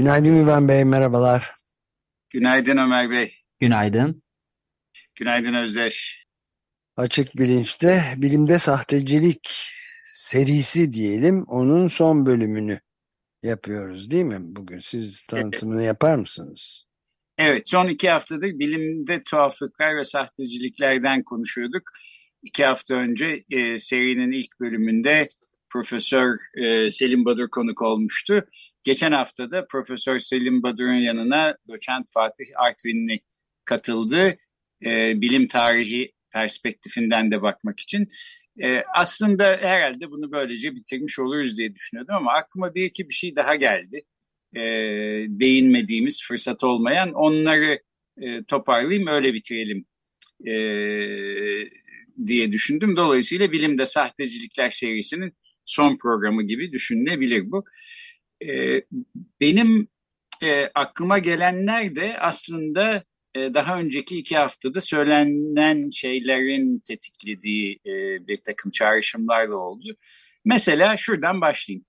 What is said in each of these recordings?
Günaydın Güven Bey, merhabalar. Günaydın Ömer Bey. Günaydın. Günaydın Özdeş. Açık Bilinç'te bilimde sahtecilik serisi diyelim, onun son bölümünü yapıyoruz değil mi bugün? Siz tanıtımını yapar mısınız? Evet, son iki haftadır bilimde tuhaflıklar ve sahteciliklerden konuşuyorduk. İki hafta önce e, serinin ilk bölümünde Profesör e, Selim Badur konuk olmuştu. Geçen hafta da Profesör Selim Badur'un yanına doçent Fatih Artvinli katıldı. E, bilim tarihi perspektifinden de bakmak için. E, aslında herhalde bunu böylece bitirmiş oluruz diye düşünüyordum ama aklıma bir iki bir şey daha geldi. E, değinmediğimiz, fırsat olmayan onları e, toparlayayım öyle bitirelim e, diye düşündüm. Dolayısıyla Bilimde Sahtecilikler serisinin son programı gibi düşünülebilir bu. E, benim e, aklıma gelenler de aslında e, daha önceki iki haftada söylenen şeylerin tetiklediği e, bir takım çağrışımlarla oldu. Mesela şuradan başlayayım.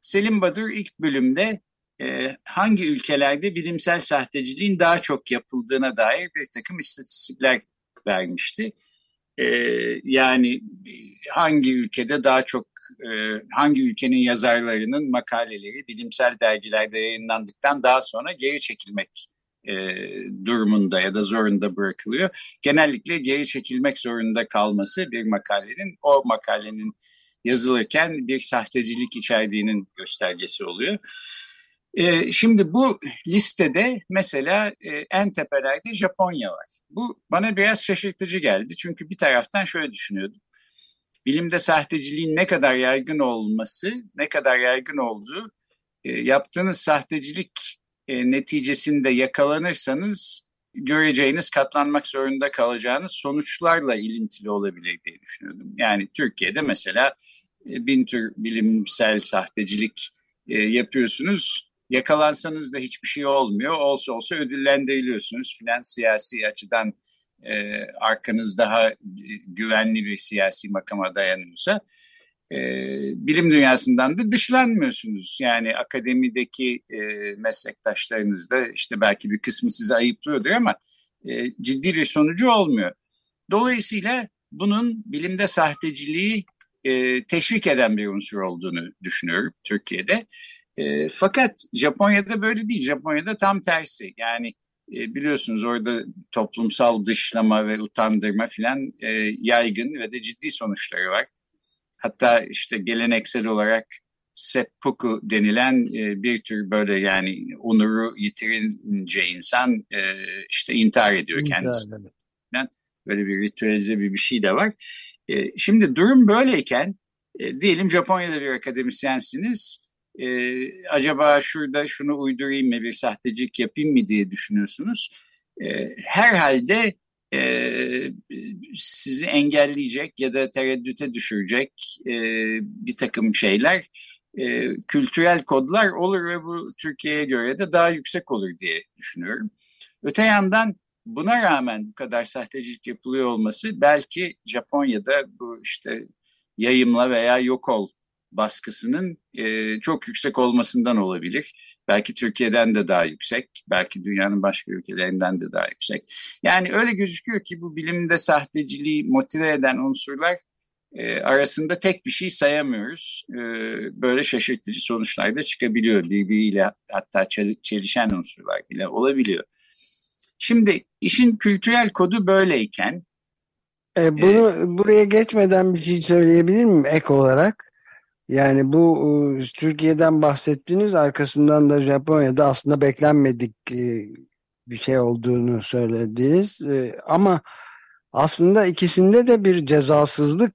Selim Badur ilk bölümde e, hangi ülkelerde bilimsel sahteciliğin daha çok yapıldığına dair bir takım istatistikler vermişti. E, yani hangi ülkede daha çok e, hangi ülkenin yazarlarının makaleleri bilimsel dergilerde yayınlandıktan daha sonra geri çekilmek e, durumunda ya da zorunda bırakılıyor. Genellikle geri çekilmek zorunda kalması bir makalenin o makalenin yazılırken bir sahtecilik içerdiğinin göstergesi oluyor. E, şimdi bu listede mesela e, en tepelerde Japonya var. Bu bana biraz şaşırtıcı geldi çünkü bir taraftan şöyle düşünüyordum. Bilimde sahteciliğin ne kadar yaygın olması, ne kadar yaygın olduğu, e, yaptığınız sahtecilik e, neticesinde yakalanırsanız göreceğiniz, katlanmak zorunda kalacağınız sonuçlarla ilintili olabilir diye düşünüyordum. Yani Türkiye'de mesela e, bin tür bilimsel sahtecilik e, yapıyorsunuz. Yakalansanız da hiçbir şey olmuyor. Olsa olsa ödüllendiriliyorsunuz. Filan siyasi açıdan e, arkanız daha güvenli bir siyasi makama dayanıyorsa e, bilim dünyasından da dışlanmıyorsunuz. Yani akademideki e, meslektaşlarınız da işte belki bir kısmı sizi ayıplıyordur ama e, ciddi bir sonucu olmuyor. Dolayısıyla bunun bilimde sahteciliği e, teşvik eden bir unsur olduğunu düşünüyorum Türkiye'de. E, fakat Japonya'da böyle değil. Japonya'da tam tersi. Yani e, biliyorsunuz orada toplumsal dışlama ve utandırma filan e, yaygın ve de ciddi sonuçları var. Hatta işte geleneksel olarak seppuku denilen e, bir tür böyle yani onuru yitirince insan e, işte intihar ediyor kendisi. Evet. Böyle bir ritüelize bir bir şey de var. E, şimdi durum böyleyken e, diyelim Japonya'da bir akademisyensiniz. E, acaba şurada şunu uydurayım mı bir sahtecik yapayım mı diye düşünüyorsunuz. E, herhalde e, sizi engelleyecek ya da tereddüte düşürecek e, bir takım şeyler e, kültürel kodlar olur ve bu Türkiye'ye göre de daha yüksek olur diye düşünüyorum. Öte yandan buna rağmen bu kadar sahtecilik yapılıyor olması belki Japonya'da bu işte yayımla veya yok ol baskısının e, çok yüksek olmasından olabilir. Belki Türkiye'den de daha yüksek, belki dünyanın başka ülkelerinden de daha yüksek. Yani öyle gözüküyor ki bu bilimde sahteciliği motive eden unsurlar e, arasında tek bir şey sayamıyoruz. E, böyle şaşırtıcı sonuçlar da çıkabiliyor. Birbiriyle hatta çelişen unsurlar bile olabiliyor. Şimdi işin kültürel kodu böyleyken e, bunu e, buraya geçmeden bir şey söyleyebilir miyim ek olarak? Yani bu e, Türkiye'den bahsettiniz arkasından da Japonya'da aslında beklenmedik e, bir şey olduğunu söylediniz. E, ama aslında ikisinde de bir cezasızlık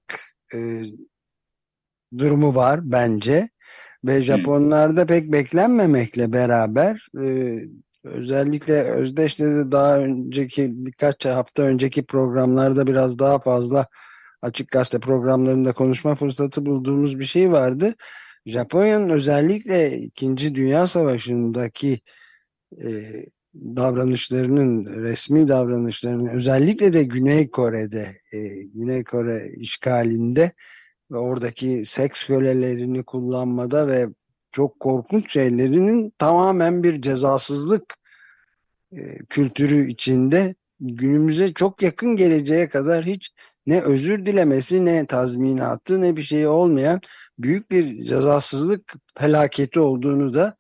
durumu var bence. Ve Japonlarda pek beklenmemekle beraber özellikle Özdeş'te de daha önceki birkaç hafta önceki programlarda biraz daha fazla açık gazete programlarında konuşma fırsatı bulduğumuz bir şey vardı. Japonya'nın özellikle 2. Dünya Savaşı'ndaki e, davranışlarının, resmi davranışlarının özellikle de Güney Kore'de, e, Güney Kore işgalinde ve oradaki seks kölelerini kullanmada ve çok korkunç şeylerinin tamamen bir cezasızlık e, kültürü içinde günümüze çok yakın geleceğe kadar hiç ne özür dilemesi ne tazminatı ne bir şey olmayan büyük bir cezasızlık felaketi olduğunu da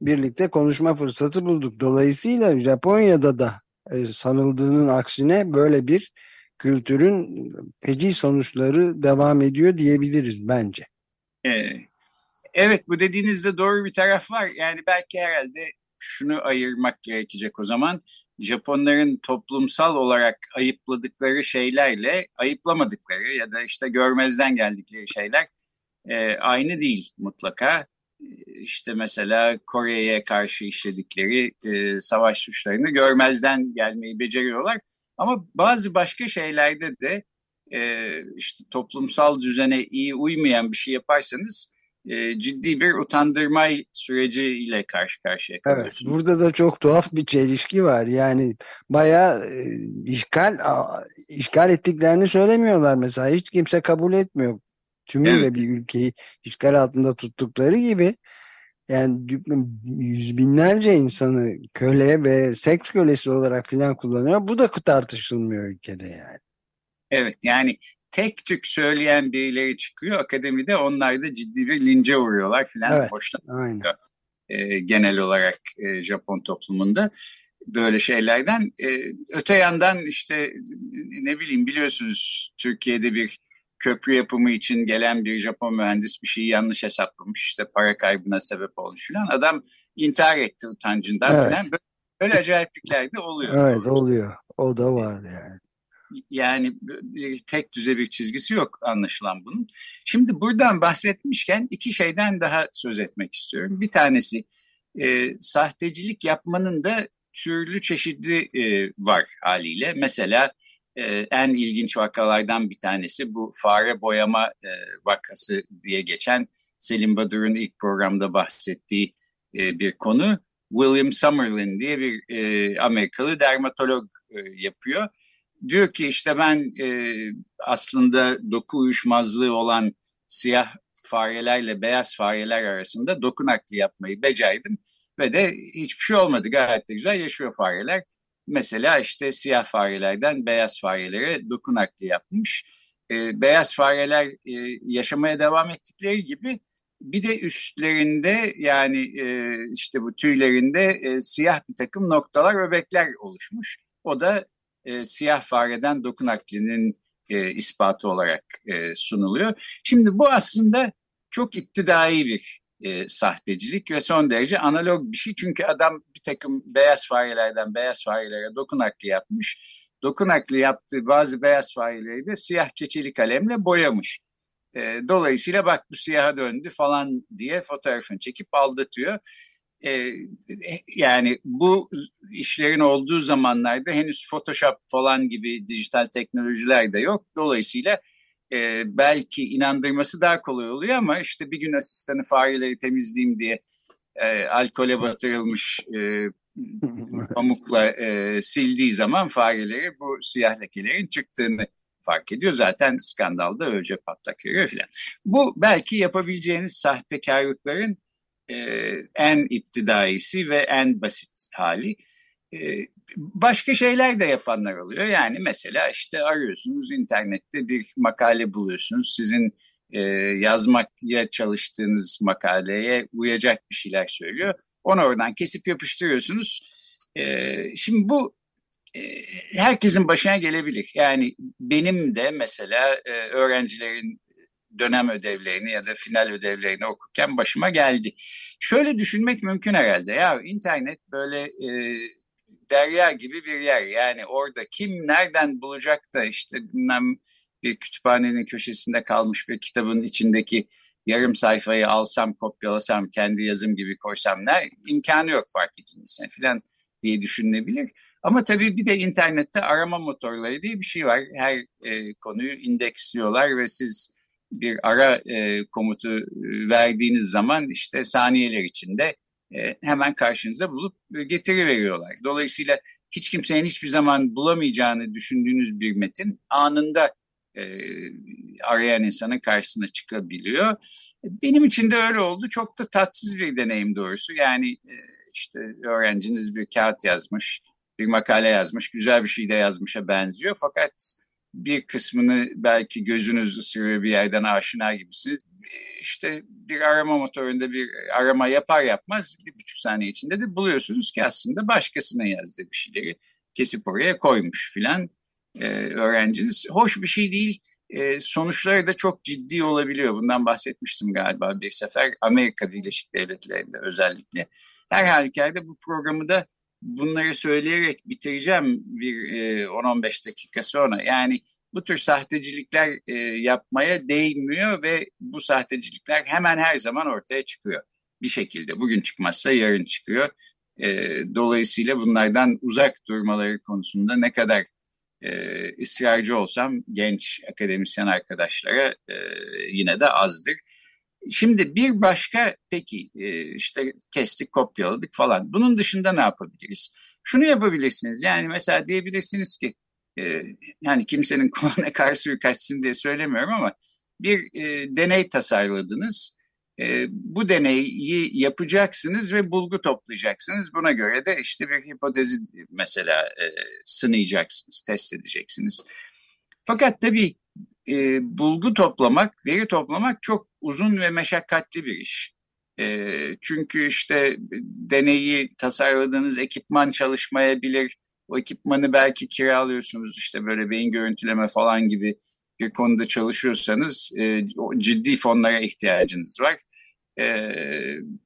birlikte konuşma fırsatı bulduk. Dolayısıyla Japonya'da da e, sanıldığının aksine böyle bir kültürün feci sonuçları devam ediyor diyebiliriz bence. Evet bu dediğinizde doğru bir taraf var. Yani belki herhalde şunu ayırmak gerekecek o zaman. Japonların toplumsal olarak ayıpladıkları şeylerle ayıplamadıkları ya da işte görmezden geldikleri şeyler e, aynı değil mutlaka. İşte mesela Kore'ye karşı işledikleri e, savaş suçlarını görmezden gelmeyi beceriyorlar. Ama bazı başka şeylerde de e, işte toplumsal düzene iyi uymayan bir şey yaparsanız e, ciddi bir utandırma süreciyle karşı karşıya kalıyorsunuz. Evet, burada da çok tuhaf bir çelişki var. Yani bayağı e, işgal işgal ettiklerini söylemiyorlar mesela. Hiç kimse kabul etmiyor. Tümüyle evet. bir ülkeyi işgal altında tuttukları gibi yani yüz binlerce insanı köle ve seks kölesi olarak filan kullanıyor. Bu da tartışılmıyor ülkede yani. Evet yani tek tük söyleyen birileri çıkıyor akademide onlar da ciddi bir lince uğruyorlar filan. Evet, hoşlanmıyor e, genel olarak e, Japon toplumunda böyle şeylerden. E, öte yandan işte ne bileyim biliyorsunuz Türkiye'de bir köprü yapımı için gelen bir Japon mühendis bir şeyi yanlış hesaplamış. işte para kaybına sebep olmuş filan. Adam intihar etti utancından evet. filan. Böyle, böyle acayiplikler de oluyor. Evet doğrusu. oluyor. O da var yani. Yani tek düze bir çizgisi yok anlaşılan bunun. Şimdi buradan bahsetmişken iki şeyden daha söz etmek istiyorum. Bir tanesi e, sahtecilik yapmanın da türlü çeşidi e, var haliyle. Mesela e, en ilginç vakalardan bir tanesi bu fare boyama e, vakası diye geçen Selim Badur'un ilk programda bahsettiği e, bir konu. William Summerlin diye bir e, Amerikalı dermatolog e, yapıyor diyor ki işte ben e, aslında doku uyuşmazlığı olan siyah farelerle beyaz fareler arasında doku nakli yapmayı becerdim ve de hiçbir şey olmadı gayet de güzel yaşıyor fareler. Mesela işte siyah farelerden beyaz farelere doku nakli yapmış. E, beyaz fareler e, yaşamaya devam ettikleri gibi bir de üstlerinde yani e, işte bu tüylerinde e, siyah bir takım noktalar, öbekler oluşmuş. O da e, siyah fareden doku naklinin e, ispatı olarak e, sunuluyor. Şimdi bu aslında çok iktidai bir e, sahtecilik ve son derece analog bir şey. Çünkü adam bir takım beyaz farelerden beyaz farelere doku nakli yapmış. Doku nakli yaptığı bazı beyaz fareleri de siyah keçeli kalemle boyamış. E, dolayısıyla bak bu siyaha döndü falan diye fotoğrafını çekip aldatıyor. E, yani bu işlerin olduğu zamanlarda henüz Photoshop falan gibi dijital teknolojiler de yok. Dolayısıyla e, belki inandırması daha kolay oluyor ama işte bir gün asistanı fareleri temizleyeyim diye e, alkole batırılmış e, pamukla e, sildiği zaman fareleri bu siyah lekelerin çıktığını fark ediyor. Zaten skandalda önce patlak veriyor filan. Bu belki yapabileceğiniz sahtekarlıkların e, en iptidaisi ve en basit hali. E, başka şeyler de yapanlar oluyor. Yani mesela işte arıyorsunuz internette bir makale buluyorsunuz. Sizin e, yazmaya çalıştığınız makaleye uyacak bir şeyler söylüyor. Onu oradan kesip yapıştırıyorsunuz. E, şimdi bu e, herkesin başına gelebilir. Yani benim de mesela e, öğrencilerin dönem ödevlerini ya da final ödevlerini okurken başıma geldi. Şöyle düşünmek mümkün herhalde. Ya internet böyle e, derya gibi bir yer. Yani orada kim nereden bulacak da işte bilmem bir kütüphanenin köşesinde kalmış bir kitabın içindeki yarım sayfayı alsam, kopyalasam, kendi yazım gibi koysam ne imkanı yok fark edilmesine falan diye düşünülebilir. Ama tabii bir de internette arama motorları diye bir şey var. Her e, konuyu indeksliyorlar ve siz bir ara e, komutu e, verdiğiniz zaman işte saniyeler içinde e, hemen karşınıza bulup e, getiriveriyorlar. Dolayısıyla hiç kimsenin hiçbir zaman bulamayacağını düşündüğünüz bir metin anında e, arayan insanın karşısına çıkabiliyor. Benim için de öyle oldu. Çok da tatsız bir deneyim doğrusu. Yani e, işte öğrenciniz bir kağıt yazmış, bir makale yazmış, güzel bir şey de yazmışa benziyor. Fakat bir kısmını belki gözünüz ısırıyor bir yerden aşina gibisiniz. İşte bir arama motorunda bir arama yapar yapmaz bir buçuk saniye içinde de buluyorsunuz ki aslında başkasına yazdığı bir şeyleri kesip oraya koymuş filan e, öğrenciniz. Hoş bir şey değil. E, sonuçları da çok ciddi olabiliyor. Bundan bahsetmiştim galiba bir sefer Amerika Birleşik Devletleri'nde özellikle. Her halükarda bu programı da bunları söyleyerek bitireceğim bir e, 10-15 dakika sonra. Yani bu tür sahtecilikler e, yapmaya değmiyor ve bu sahtecilikler hemen her zaman ortaya çıkıyor bir şekilde. Bugün çıkmazsa yarın çıkıyor. E, dolayısıyla bunlardan uzak durmaları konusunda ne kadar e, ısrarcı olsam genç akademisyen arkadaşlara e, yine de azdır. Şimdi bir başka peki e, işte kestik kopyaladık falan. Bunun dışında ne yapabiliriz? Şunu yapabilirsiniz yani mesela diyebilirsiniz ki e, yani kimsenin kulağına kar suyu kaçsın diye söylemiyorum ama bir e, deney tasarladınız. Bu deneyi yapacaksınız ve bulgu toplayacaksınız. Buna göre de işte bir hipotezi mesela sınayacaksınız, test edeceksiniz. Fakat tabii e, bulgu toplamak, veri toplamak çok uzun ve meşakkatli bir iş. E, çünkü işte deneyi tasarladığınız ekipman çalışmayabilir. O ekipmanı belki kiralıyorsunuz işte böyle beyin görüntüleme falan gibi bir konuda çalışıyorsanız e, ciddi fonlara ihtiyacınız var. E,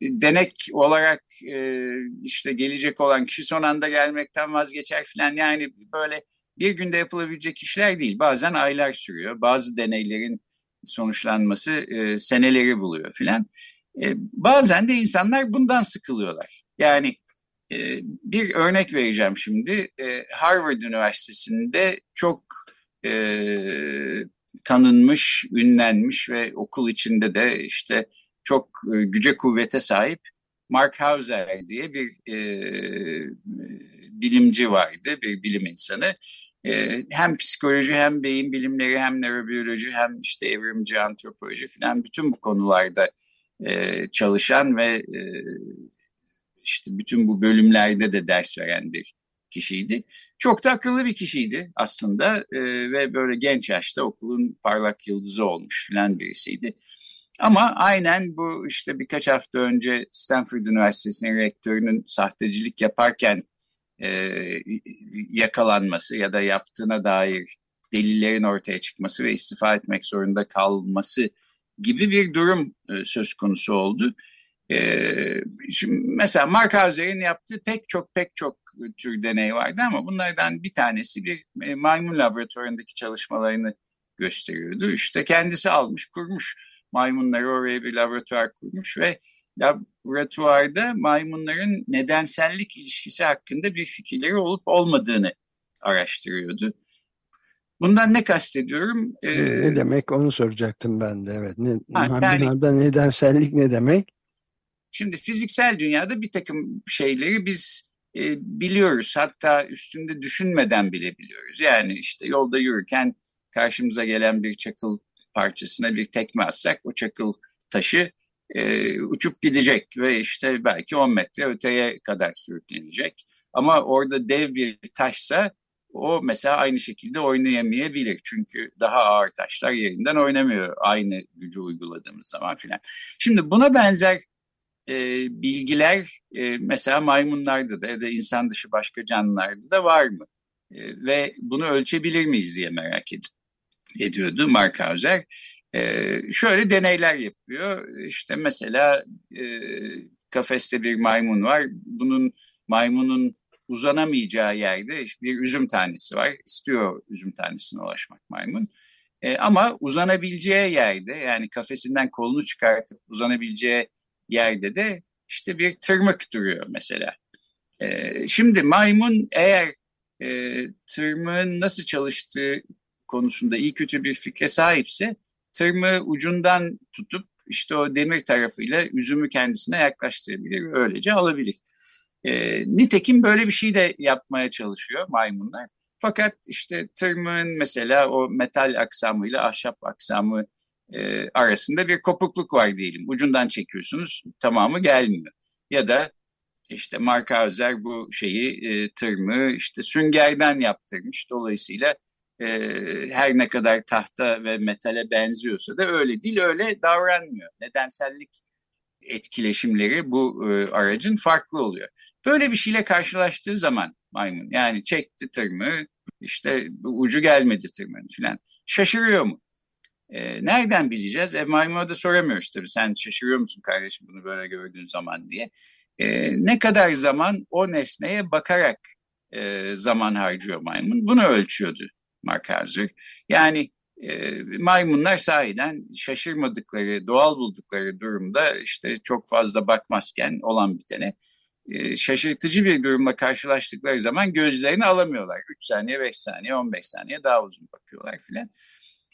denek olarak e, işte gelecek olan kişi son anda gelmekten vazgeçer falan yani böyle bir günde yapılabilecek işler değil. Bazen aylar sürüyor. Bazı deneylerin sonuçlanması e, seneleri buluyor filan. E, bazen de insanlar bundan sıkılıyorlar. Yani e, bir örnek vereceğim şimdi. E, Harvard Üniversitesi'nde çok e, tanınmış, ünlenmiş ve okul içinde de işte çok e, güce kuvvete sahip Mark Hauser diye bir e, bilimci vardı, bir bilim insanı. E, hem psikoloji hem beyin bilimleri hem nörobiyoloji hem işte evrimci antropoloji falan bütün bu konularda e, çalışan ve e, işte bütün bu bölümlerde de ders veren bir kişiydi. Çok da akıllı bir kişiydi aslında e, ve böyle genç yaşta okulun parlak yıldızı olmuş filan birisiydi. Ama aynen bu işte birkaç hafta önce Stanford Üniversitesi'nin rektörünün sahtecilik yaparken e, yakalanması ya da yaptığına dair delillerin ortaya çıkması ve istifa etmek zorunda kalması gibi bir durum e, söz konusu oldu. E, şimdi mesela Mark Hauser'in yaptığı pek çok pek çok tür deney vardı ama bunlardan bir tanesi bir e, maymun laboratuvarındaki çalışmalarını gösteriyordu. İşte kendisi almış, kurmuş maymunları oraya bir laboratuvar kurmuş ve laboratuvarda maymunların nedensellik ilişkisi hakkında bir fikirleri olup olmadığını araştırıyordu. Bundan ne kastediyorum? Ee, ne demek onu soracaktım ben de. Evet. Ne, ha, yani, nedensellik ne demek? Şimdi fiziksel dünyada bir takım şeyleri biz e, biliyoruz. Hatta üstünde düşünmeden bile biliyoruz. Yani işte yolda yürürken karşımıza gelen bir çakıl parçasına bir tekme atsak o çakıl taşı e, uçup gidecek ve işte belki 10 metre öteye kadar sürüklenecek. Ama orada dev bir taşsa o mesela aynı şekilde oynayamayabilir. Çünkü daha ağır taşlar yerinden oynamıyor aynı gücü uyguladığımız zaman filan. Şimdi buna benzer e, bilgiler e, mesela maymunlarda da ya da insan dışı başka canlılarda da var mı? E, ve bunu ölçebilir miyiz diye merak ed ediyordu Mark Hauser. E, şöyle deneyler yapıyor. İşte mesela e, kafeste bir maymun var. Bunun maymunun uzanamayacağı yerde bir üzüm tanesi var. İstiyor üzüm tanesine ulaşmak maymun. E, ama uzanabileceği yerde yani kafesinden kolunu çıkartıp uzanabileceği yerde de işte bir tırmık duruyor mesela. E, şimdi maymun eğer e, tırmığın nasıl çalıştığı konusunda iyi kötü bir fikre sahipse tırmığı ucundan tutup işte o demir tarafıyla üzümü kendisine yaklaştırabilir. Öylece alabilir. E, nitekim böyle bir şey de yapmaya çalışıyor maymunlar. Fakat işte tırmığın mesela o metal aksamıyla ahşap aksamı e, arasında bir kopukluk var diyelim. Ucundan çekiyorsunuz tamamı gelmiyor. Ya da işte Mark Hauser bu şeyi e, tırmığı işte süngerden yaptırmış. Dolayısıyla e, her ne kadar tahta ve metale benziyorsa da öyle değil öyle davranmıyor. Nedensellik etkileşimleri bu e, aracın farklı oluyor. Böyle bir şeyle karşılaştığı zaman maymun yani çekti tırmığı işte ucu gelmedi tırmığın falan şaşırıyor mu? E, nereden bileceğiz? E, maymuna da soramıyoruz tabii sen şaşırıyor musun kardeşim bunu böyle gördüğün zaman diye. E, ne kadar zaman o nesneye bakarak e, zaman harcıyor maymun bunu ölçüyordu Mark Hauser. Yani e, maymunlar sahiden şaşırmadıkları, doğal buldukları durumda işte çok fazla bakmazken olan bitene e, şaşırtıcı bir durumla karşılaştıkları zaman gözlerini alamıyorlar. 3 saniye, 5 saniye, 15 saniye daha uzun bakıyorlar filan.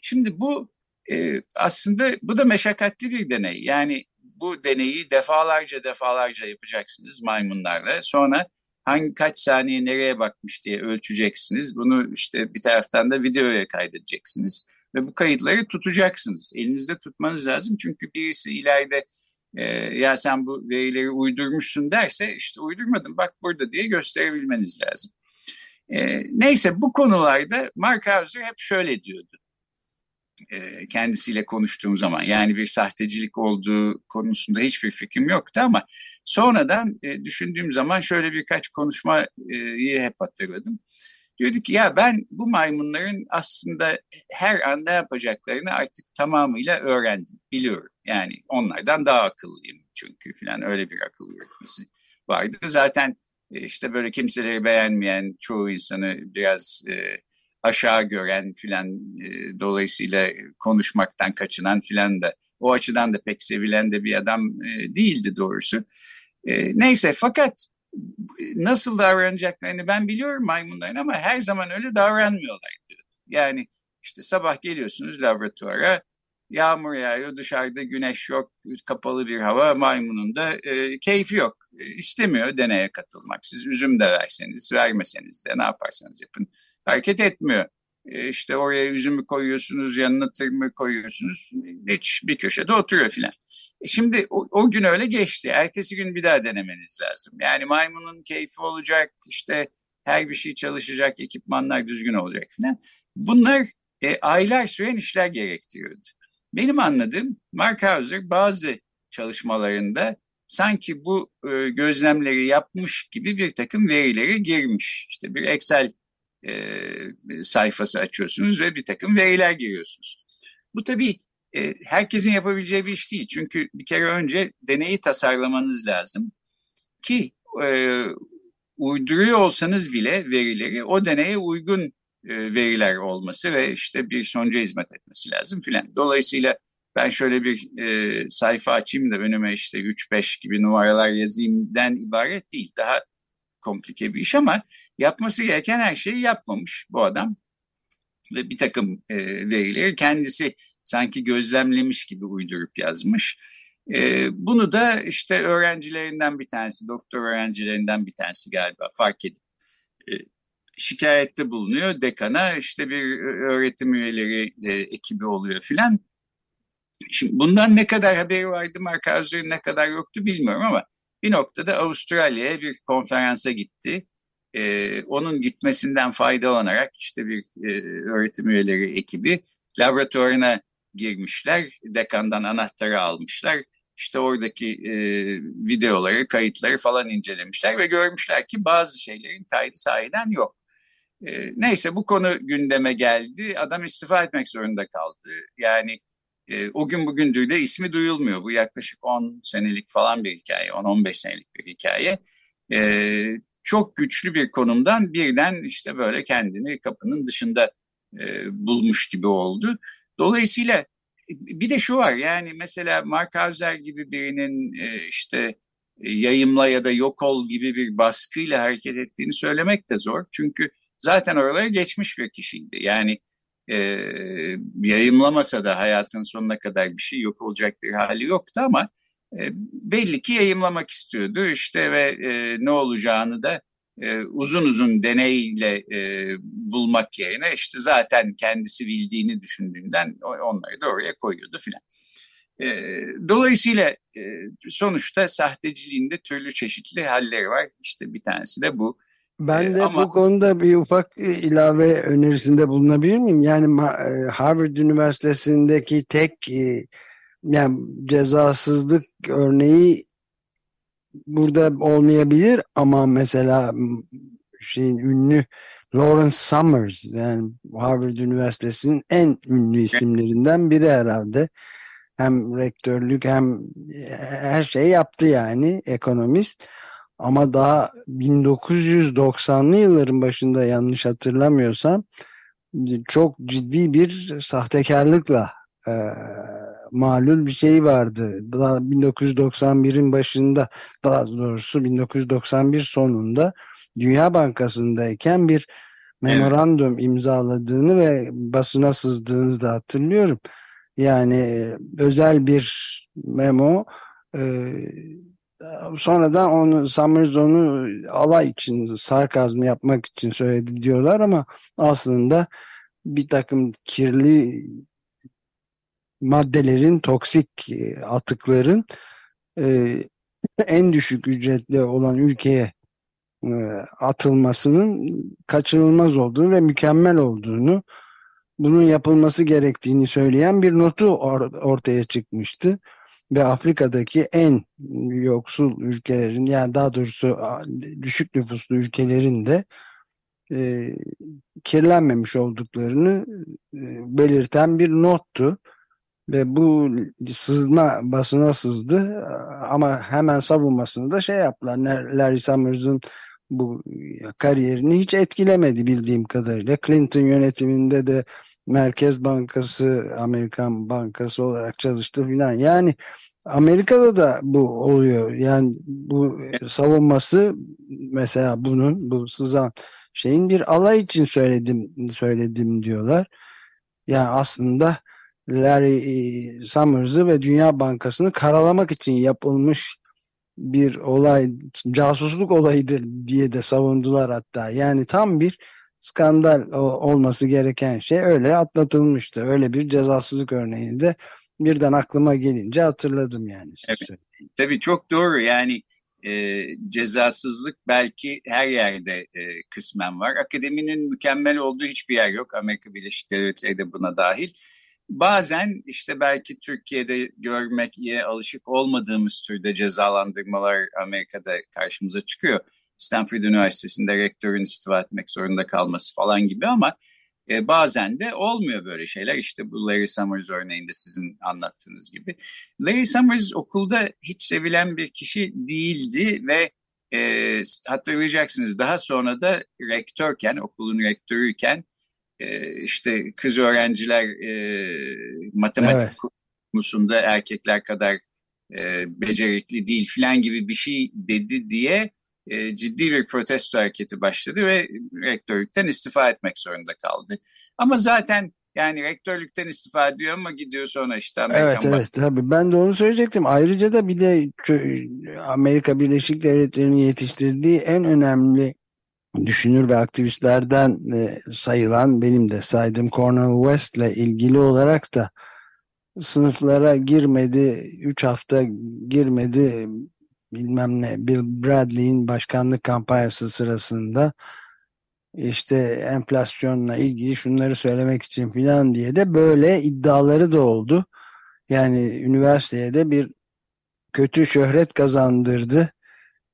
Şimdi bu e, aslında bu da meşakkatli bir deney. Yani bu deneyi defalarca defalarca yapacaksınız maymunlarla. Sonra hangi kaç saniye nereye bakmış diye ölçeceksiniz. Bunu işte bir taraftan da videoya kaydedeceksiniz ve bu kayıtları tutacaksınız. Elinizde tutmanız lazım çünkü birisi ileride e, ya sen bu verileri uydurmuşsun derse işte uydurmadım bak burada diye gösterebilmeniz lazım. E, neyse bu konularda Mark Hauser hep şöyle diyordu e, kendisiyle konuştuğum zaman yani bir sahtecilik olduğu konusunda hiçbir fikrim yoktu ama sonradan e, düşündüğüm zaman şöyle birkaç konuşmayı hep hatırladım. Diyordu ki ya ben bu maymunların aslında her an ne yapacaklarını artık tamamıyla öğrendim, biliyorum. Yani onlardan daha akıllıyım çünkü falan öyle bir akıl yürütmesi vardı. Zaten e, işte böyle kimseleri beğenmeyen çoğu insanı biraz e, aşağı gören filan e, dolayısıyla konuşmaktan kaçınan filan da o açıdan da pek sevilen de bir adam e, değildi doğrusu. E, neyse fakat nasıl davranacaklarını ben biliyorum maymunların ama her zaman öyle davranmıyorlar diyor. Yani işte sabah geliyorsunuz laboratuvara yağmur yağıyor dışarıda güneş yok kapalı bir hava maymunun da e, keyfi yok e, istemiyor deneye katılmak siz üzüm de verseniz vermeseniz de ne yaparsanız yapın hareket etmiyor. E, işte oraya üzümü koyuyorsunuz, yanına tırmığı koyuyorsunuz. Hiç bir köşede oturuyor filan. E şimdi o, o gün öyle geçti. Ertesi gün bir daha denemeniz lazım. Yani maymunun keyfi olacak, işte her bir şey çalışacak, ekipmanlar düzgün olacak filan. Bunlar e, aylar süren işler gerektiriyordu. Benim anladığım Mark Hauser bazı çalışmalarında sanki bu e, gözlemleri yapmış gibi bir takım verileri girmiş. İşte bir Excel e, sayfası açıyorsunuz ve bir takım veriler giriyorsunuz. Bu tabii e, herkesin yapabileceği bir iş değil. Çünkü bir kere önce deneyi tasarlamanız lazım ki e, uyduruyor olsanız bile verileri o deneye uygun e, veriler olması ve işte bir sonuca hizmet etmesi lazım filan. Dolayısıyla ben şöyle bir e, sayfa açayım da önüme işte 3-5 gibi numaralar yazayımden ibaret değil. Daha komplike bir iş ama yapması gereken her şeyi yapmamış bu adam. Ve bir takım e, verileri kendisi sanki gözlemlemiş gibi uydurup yazmış. E, bunu da işte öğrencilerinden bir tanesi, doktor öğrencilerinden bir tanesi galiba fark edip e, şikayette bulunuyor. Dekana işte bir öğretim üyeleri e, ekibi oluyor filan. Şimdi bundan ne kadar haberi vardı Mark Hauser'ın ne kadar yoktu bilmiyorum ama bir noktada Avustralya'ya bir konferansa gitti. Ee, onun gitmesinden faydalanarak işte bir e, öğretim üyeleri ekibi laboratuvarına girmişler. Dekandan anahtarı almışlar. İşte oradaki e, videoları, kayıtları falan incelemişler ve görmüşler ki bazı şeylerin kaydı sahiden yok. E, neyse bu konu gündeme geldi. Adam istifa etmek zorunda kaldı. Yani e, o gün bugündür de ismi duyulmuyor. Bu yaklaşık 10 senelik falan bir hikaye, 10-15 senelik bir hikaye. E, çok güçlü bir konumdan birden işte böyle kendini kapının dışında e, bulmuş gibi oldu. Dolayısıyla bir de şu var yani mesela Mark Hauser gibi birinin e, işte yayımla ya da yok ol gibi bir baskıyla hareket ettiğini söylemek de zor. Çünkü zaten oralara geçmiş bir kişiydi. Yani e, yayımlamasa da hayatın sonuna kadar bir şey yok olacak bir hali yoktu ama e, belli ki yayımlamak istiyordu işte ve e, ne olacağını da e, uzun uzun deneyle e, bulmak yerine işte zaten kendisi bildiğini düşündüğünden onları da oraya koyuyordu filan. E, dolayısıyla e, sonuçta sahteciliğinde türlü çeşitli halleri var. İşte bir tanesi de bu. Ben e, de Ama, bu konuda bir ufak ilave önerisinde bulunabilir miyim? Yani e, Harvard Üniversitesi'ndeki tek e, yani cezasızlık örneği burada olmayabilir ama mesela şeyin ünlü Lawrence Summers yani Harvard Üniversitesi'nin en ünlü isimlerinden biri herhalde. Hem rektörlük hem her şey yaptı yani ekonomist. Ama daha 1990'lı yılların başında yanlış hatırlamıyorsam çok ciddi bir sahtekarlıkla e, malul bir şey vardı. Daha 1991'in başında daha doğrusu 1991 sonunda Dünya Bankası'ndayken bir memorandum evet. imzaladığını ve basına sızdığını da hatırlıyorum. Yani özel bir memo e, sonradan onu Summers onu alay için sarkazm yapmak için söyledi diyorlar ama aslında bir takım kirli maddelerin, toksik e, atıkların e, en düşük ücretli olan ülkeye e, atılmasının kaçınılmaz olduğunu ve mükemmel olduğunu bunun yapılması gerektiğini söyleyen bir notu or ortaya çıkmıştı. Ve Afrika'daki en yoksul ülkelerin yani daha doğrusu düşük nüfuslu ülkelerin de e, kirlenmemiş olduklarını e, belirten bir nottu ve bu sızma basına sızdı ama hemen savunmasını da şey yaptılar. Larry Summers'ın bu kariyerini hiç etkilemedi bildiğim kadarıyla. Clinton yönetiminde de Merkez Bankası, Amerikan Bankası olarak çalıştı filan. Yani Amerika'da da bu oluyor. Yani bu savunması mesela bunun bu sızan şeyin bir alay için söyledim söyledim diyorlar. Yani aslında Larry e, Summers'ı ve Dünya Bankası'nı karalamak için yapılmış bir olay, casusluk olayıdır diye de savundular hatta. Yani tam bir skandal olması gereken şey öyle atlatılmıştı. Öyle bir cezasızlık örneğini de birden aklıma gelince hatırladım yani. Evet. Tabii çok doğru yani e, cezasızlık belki her yerde e, kısmen var. Akademinin mükemmel olduğu hiçbir yer yok. Amerika Birleşik Devletleri de buna dahil bazen işte belki Türkiye'de görmeye alışık olmadığımız türde cezalandırmalar Amerika'da karşımıza çıkıyor. Stanford Üniversitesi'nde rektörün istifa etmek zorunda kalması falan gibi ama e, bazen de olmuyor böyle şeyler. İşte bu Larry Summers örneğinde sizin anlattığınız gibi. Larry Summers okulda hiç sevilen bir kişi değildi ve e, hatırlayacaksınız daha sonra da rektörken, okulun rektörüyken e, işte kız öğrenciler e, matematik evet. konusunda erkekler kadar e, becerikli değil filan gibi bir şey dedi diye e, ciddi bir protesto hareketi başladı ve rektörlükten istifa etmek zorunda kaldı. Ama zaten yani rektörlükten istifa ediyor ama gidiyor sonra işte Amerikan Evet evet tabii ben de onu söyleyecektim. Ayrıca da bir de Amerika Birleşik Devletleri'nin yetiştirdiği en önemli düşünür ve aktivistlerden e, sayılan benim de saydığım Cornel West ile ilgili olarak da sınıflara girmedi, 3 hafta girmedi bilmem ne Bill Bradley'in başkanlık kampanyası sırasında işte enflasyonla ilgili şunları söylemek için filan diye de böyle iddiaları da oldu. Yani üniversiteye de bir kötü şöhret kazandırdı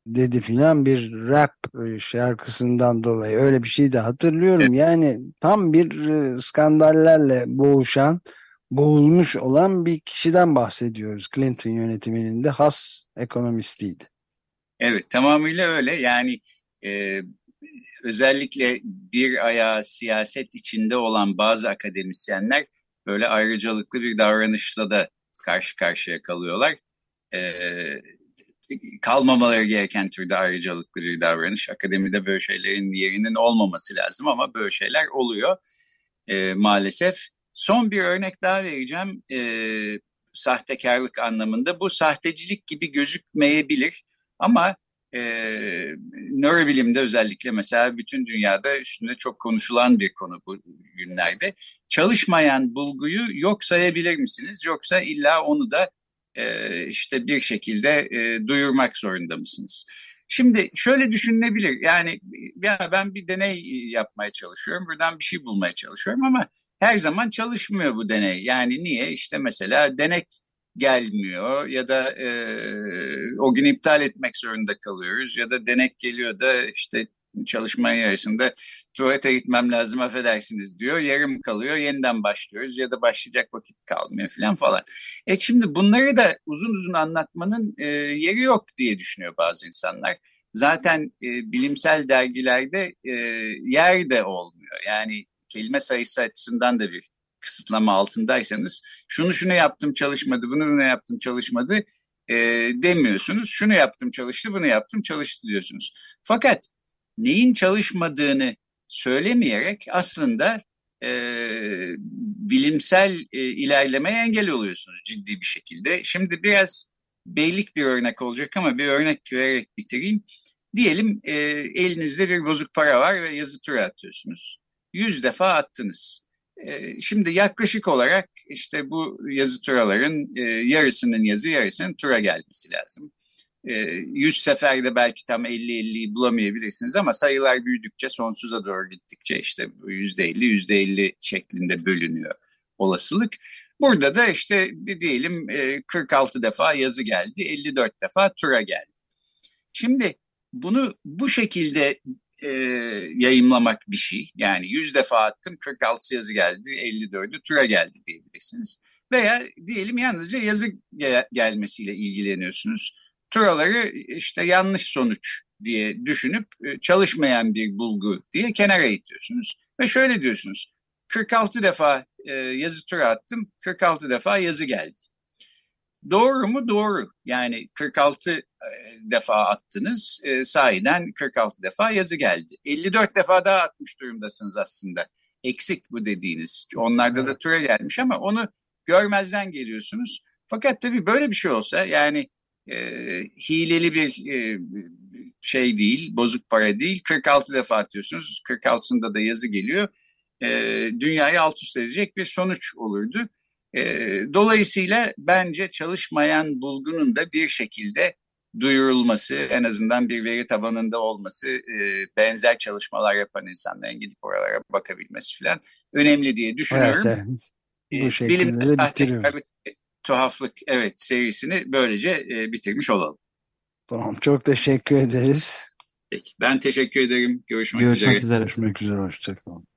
dedi filan bir rap e, şarkısından dolayı öyle bir şey de hatırlıyorum. Yani tam bir e, skandallerle boğuşan, boğulmuş olan bir kişiden bahsediyoruz. Clinton yönetiminin de has ekonomistiydi. Evet tamamıyla öyle yani e, özellikle bir ayağı siyaset içinde olan bazı akademisyenler böyle ayrıcalıklı bir davranışla da karşı karşıya kalıyorlar. E, kalmamaları gereken türde ayrıcalıklı bir davranış. Akademide böyle şeylerin yerinin olmaması lazım ama böyle şeyler oluyor e, maalesef. Son bir örnek daha vereceğim e, sahtekarlık anlamında. Bu sahtecilik gibi gözükmeyebilir ama e, nörobilimde özellikle mesela bütün dünyada üstünde çok konuşulan bir konu bu günlerde. Çalışmayan bulguyu yok sayabilir misiniz? Yoksa illa onu da e, işte bir şekilde e, duyurmak zorunda mısınız? Şimdi şöyle düşünülebilir yani ya ben bir deney yapmaya çalışıyorum buradan bir şey bulmaya çalışıyorum ama her zaman çalışmıyor bu deney. Yani niye? İşte mesela denek gelmiyor ya da e, o gün iptal etmek zorunda kalıyoruz ya da denek geliyor da işte çalışmanın yarısında tuvalete gitmem lazım affedersiniz diyor. Yarım kalıyor yeniden başlıyoruz ya da başlayacak vakit kalmıyor falan falan. E şimdi bunları da uzun uzun anlatmanın e, yeri yok diye düşünüyor bazı insanlar. Zaten e, bilimsel dergilerde e, yer de olmuyor. Yani kelime sayısı açısından da bir kısıtlama altındaysanız şunu şunu yaptım çalışmadı, bunu bunu yaptım çalışmadı e, demiyorsunuz. Şunu yaptım çalıştı, bunu yaptım çalıştı diyorsunuz. Fakat neyin çalışmadığını söylemeyerek aslında e, bilimsel e, ilerlemeye engel oluyorsunuz ciddi bir şekilde. Şimdi biraz beylik bir örnek olacak ama bir örnek vererek bitireyim. Diyelim e, elinizde bir bozuk para var ve yazı tura atıyorsunuz. Yüz defa attınız. E, şimdi yaklaşık olarak işte bu yazı turaların e, yarısının yazı yarısının tura gelmesi lazım. 100 ee, seferde belki tam 50-50'yi bulamayabilirsiniz ama sayılar büyüdükçe sonsuza doğru gittikçe işte %50 %50 şeklinde bölünüyor olasılık. Burada da işte diyelim 46 defa yazı geldi, 54 defa tura geldi. Şimdi bunu bu şekilde e, yayımlamak bir şey. Yani 100 defa attım 46 yazı geldi 54'ü tura geldi diyebilirsiniz. Veya diyelim yalnızca yazı gel gelmesiyle ilgileniyorsunuz turaları işte yanlış sonuç diye düşünüp e, çalışmayan bir bulgu diye kenara itiyorsunuz. Ve şöyle diyorsunuz 46 defa e, yazı tura attım 46 defa yazı geldi. Doğru mu? Doğru. Yani 46 e, defa attınız. E, sahiden 46 defa yazı geldi. 54 defa daha atmış durumdasınız aslında. Eksik bu dediğiniz. Onlarda evet. da tura gelmiş ama onu görmezden geliyorsunuz. Fakat tabii böyle bir şey olsa yani e, hileli bir e, şey değil, bozuk para değil. 46 defa atıyorsunuz. 46'sında da yazı geliyor. E, dünyayı alt üst edecek bir sonuç olurdu. E, dolayısıyla bence çalışmayan bulgunun da bir şekilde duyurulması, en azından bir veri tabanında olması, e, benzer çalışmalar yapan insanların gidip oralara bakabilmesi falan önemli diye düşünüyorum. Evet. Bu şekilde Bilimde sahtekarlık tuhaflık evet serisini böylece e, bitirmiş olalım. Tamam çok teşekkür ederiz. Peki ben teşekkür ederim. Görüşmek, Görüşmek üzere. üzere. Görüşmek üzere. Hoşçakalın.